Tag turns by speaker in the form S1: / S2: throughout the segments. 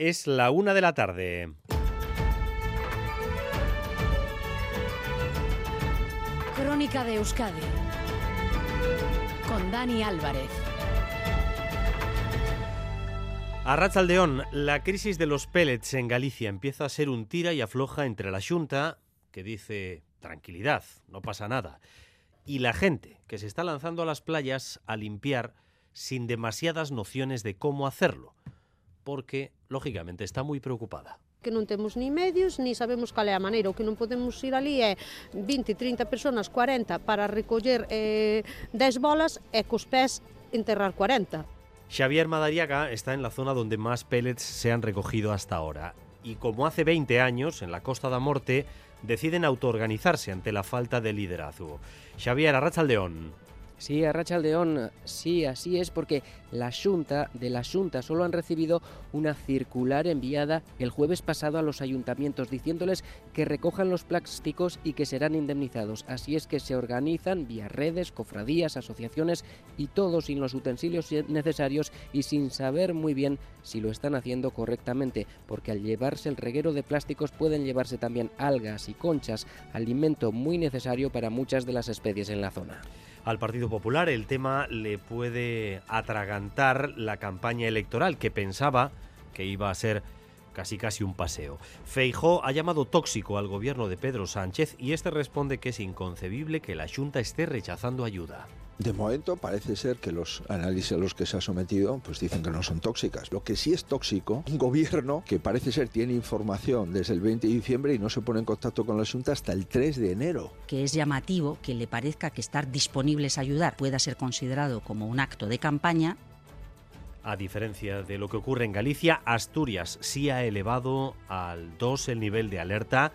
S1: Es la una de la tarde.
S2: Crónica de Euskadi con Dani Álvarez.
S1: A Ratzaldeón, la crisis de los pellets en Galicia empieza a ser un tira y afloja entre la Junta, que dice tranquilidad, no pasa nada, y la gente, que se está lanzando a las playas a limpiar sin demasiadas nociones de cómo hacerlo, porque, lógicamente, está muy preocupada
S3: que non temos ni medios, ni sabemos cal é a maneira. O que non podemos ir ali é 20, 30 personas, 40, para recoller eh, 10 bolas e cos pés enterrar 40.
S1: Xavier Madariaga está en la zona donde más pellets se han recogido hasta ahora. Y como hace 20 años, en la Costa da Morte, deciden autoorganizarse ante la falta de liderazgo. Xavier Arrachaldeón.
S4: Sí, a Rachaldeón, sí, así es, porque la Junta de la Junta solo han recibido una circular enviada el jueves pasado a los ayuntamientos diciéndoles que recojan los plásticos y que serán indemnizados. Así es que se organizan vía redes, cofradías, asociaciones y todo sin los utensilios necesarios y sin saber muy bien si lo están haciendo correctamente, porque al llevarse el reguero de plásticos pueden llevarse también algas y conchas, alimento muy necesario para muchas de las especies en la zona
S1: al Partido Popular. El tema le puede atragantar la campaña electoral que pensaba que iba a ser casi casi un paseo. Feijó ha llamado tóxico al gobierno de Pedro Sánchez y este responde que es inconcebible que la Junta esté rechazando ayuda.
S5: De momento parece ser que los análisis a los que se ha sometido pues dicen que no son tóxicas. Lo que sí es tóxico, un gobierno que parece ser tiene información desde el 20 de diciembre y no se pone en contacto con la Junta hasta el 3 de enero.
S6: Que es llamativo que le parezca que estar disponibles a ayudar pueda ser considerado como un acto de campaña
S1: a diferencia de lo que ocurre en Galicia, Asturias sí ha elevado al 2 el nivel de alerta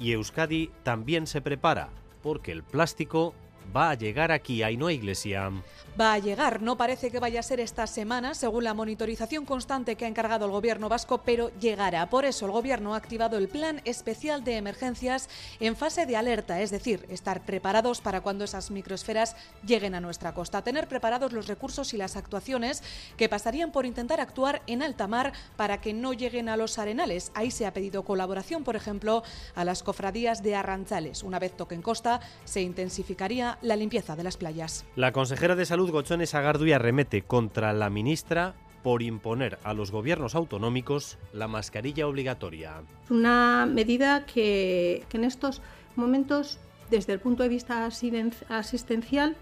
S1: y Euskadi también se prepara porque el plástico va a llegar aquí, hay no Iglesia.
S7: Va a llegar, no parece que vaya a ser esta semana, según la monitorización constante que ha encargado el gobierno vasco, pero llegará. Por eso el gobierno ha activado el plan especial de emergencias en fase de alerta, es decir, estar preparados para cuando esas microesferas lleguen a nuestra costa, tener preparados los recursos y las actuaciones que pasarían por intentar actuar en alta mar para que no lleguen a los arenales. Ahí se ha pedido colaboración, por ejemplo, a las cofradías de Arranzales. Una vez toquen costa, se intensificaría la limpieza de las playas.
S1: La consejera de Salud, Gochones Agardu, arremete contra la ministra por imponer a los gobiernos autonómicos la mascarilla obligatoria.
S8: Una medida que, que en estos momentos, desde el punto de vista asistencial,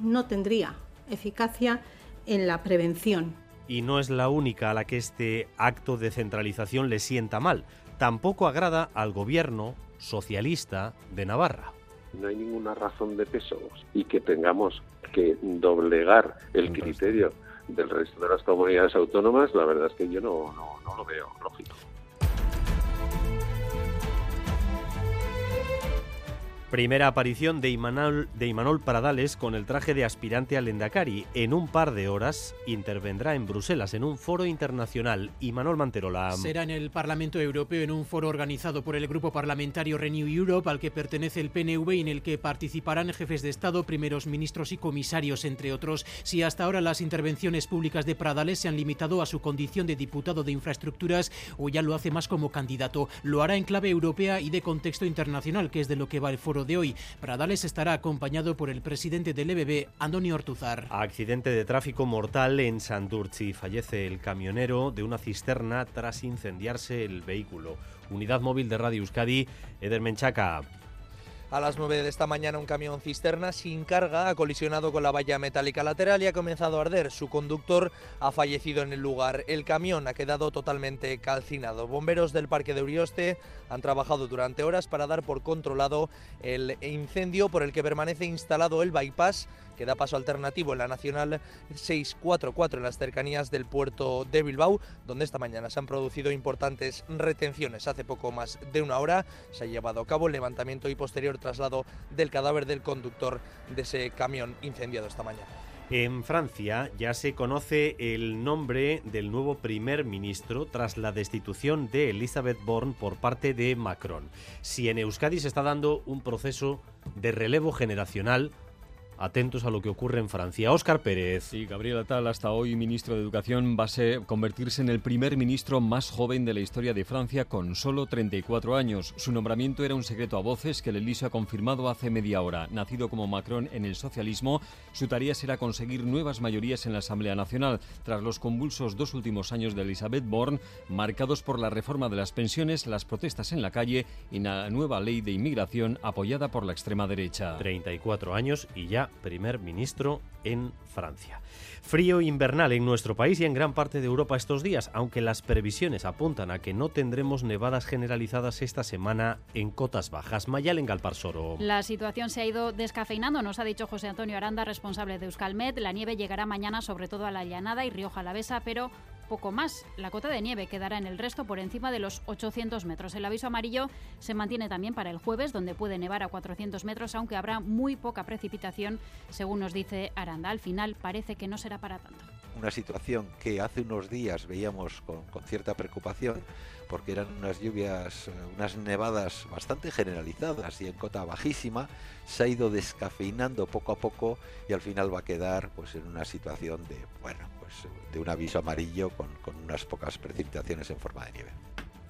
S8: no tendría eficacia en la prevención.
S1: Y no es la única a la que este acto de centralización le sienta mal. Tampoco agrada al gobierno socialista de Navarra
S9: no hay ninguna razón de peso y que tengamos que doblegar el criterio del resto de las comunidades autónomas, la verdad es que yo no, no, no lo veo lógico.
S1: Primera aparición de Imanol, de Imanol Pradales con el traje de aspirante al Endacari. En un par de horas intervendrá en Bruselas en un foro internacional. Imanol Manterola.
S10: Será en el Parlamento Europeo en un foro organizado por el grupo parlamentario Renew Europe al que pertenece el PNV y en el que participarán jefes de Estado, primeros ministros y comisarios, entre otros. Si hasta ahora las intervenciones públicas de Pradales se han limitado a su condición de diputado de infraestructuras o ya lo hace más como candidato, lo hará en clave europea y de contexto internacional, que es de lo que va el foro de hoy. Pradales estará acompañado por el presidente del EBB, Antonio Ortuzar.
S1: Accidente de tráfico mortal en Santurci. Fallece el camionero de una cisterna tras incendiarse el vehículo. Unidad móvil de Radio Euskadi, Eder Menchaca.
S11: A las 9 de esta mañana un camión cisterna sin carga ha colisionado con la valla metálica lateral y ha comenzado a arder. Su conductor ha fallecido en el lugar. El camión ha quedado totalmente calcinado. Bomberos del Parque de Urioste han trabajado durante horas para dar por controlado el incendio por el que permanece instalado el bypass que da paso alternativo en la Nacional 644 en las cercanías del puerto de Bilbao, donde esta mañana se han producido importantes retenciones. Hace poco más de una hora se ha llevado a cabo el levantamiento y posterior traslado del cadáver del conductor de ese camión incendiado esta mañana.
S1: En Francia ya se conoce el nombre del nuevo primer ministro tras la destitución de Elisabeth Borne por parte de Macron. Si en Euskadi se está dando un proceso de relevo generacional, atentos a lo que ocurre en Francia. Óscar Pérez.
S12: Sí, Gabriel Attal, hasta hoy ministro de Educación, va a convertirse en el primer ministro más joven de la historia de Francia con solo 34 años. Su nombramiento era un secreto a voces que el Elíseo ha confirmado hace media hora. Nacido como Macron en el socialismo, su tarea será conseguir nuevas mayorías en la Asamblea Nacional, tras los convulsos dos últimos años de Elisabeth Borne, marcados por la reforma de las pensiones, las protestas en la calle y la nueva ley de inmigración apoyada por la extrema derecha.
S1: 34 años y ya primer ministro en Francia. Frío invernal en nuestro país y en gran parte de Europa estos días, aunque las previsiones apuntan a que no tendremos nevadas generalizadas esta semana en cotas bajas. Mayal en Galparsoro.
S13: La situación se ha ido descafeinando, nos ha dicho José Antonio Aranda, responsable de Euskalmet. La nieve llegará mañana sobre todo a la Llanada y Rioja Alavesa, pero poco más. La cota de nieve quedará en el resto por encima de los 800 metros. El aviso amarillo se mantiene también para el jueves, donde puede nevar a 400 metros, aunque habrá muy poca precipitación, según nos dice Aranda. Al final parece que no será para tanto.
S14: Una situación que hace unos días veíamos con, cierta preocupación porque eran unas lluvias, eh, unas nevadas bastante generalizadas y en cota bajísima, se ha ido descafeinando poco a poco y al final va a quedar pues en una situación de, bueno, de un aviso amarillo con, con unas pocas precipitaciones en forma de nieve.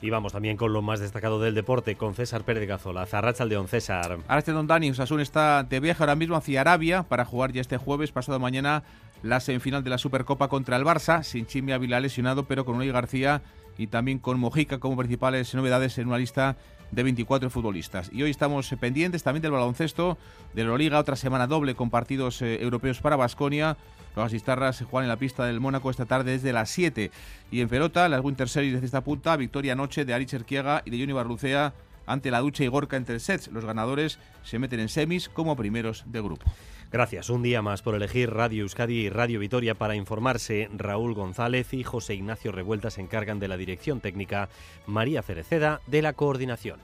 S1: Y vamos también con lo más destacado del deporte, con César Pérez Gazola. Zarracha León, César.
S15: este Don Dani, Osasun está de viaje ahora mismo hacia Arabia para jugar ya este jueves, pasado mañana, la semifinal de la Supercopa contra el Barça, sin Chimi Ávila lesionado, pero con Unai García y también con Mojica como principales novedades en una lista de 24 futbolistas. Y hoy estamos pendientes también del baloncesto, de la Liga, otra semana doble con partidos eh, europeos para Basconia. Los asistarras se juegan en la pista del Mónaco esta tarde desde las 7. Y en pelota, las Winter Series desde esta punta, victoria anoche de Ari Erquiega y de Johnny Barlucea ante la ducha y Gorka entre sets. Los ganadores se meten en semis como primeros de grupo.
S1: Gracias. Un día más por elegir Radio Euskadi y Radio Vitoria para informarse. Raúl González y José Ignacio Revuelta se encargan de la dirección técnica, María Cereceda de la coordinación.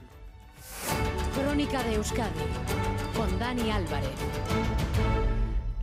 S2: Crónica de Euskadi con Dani Álvarez.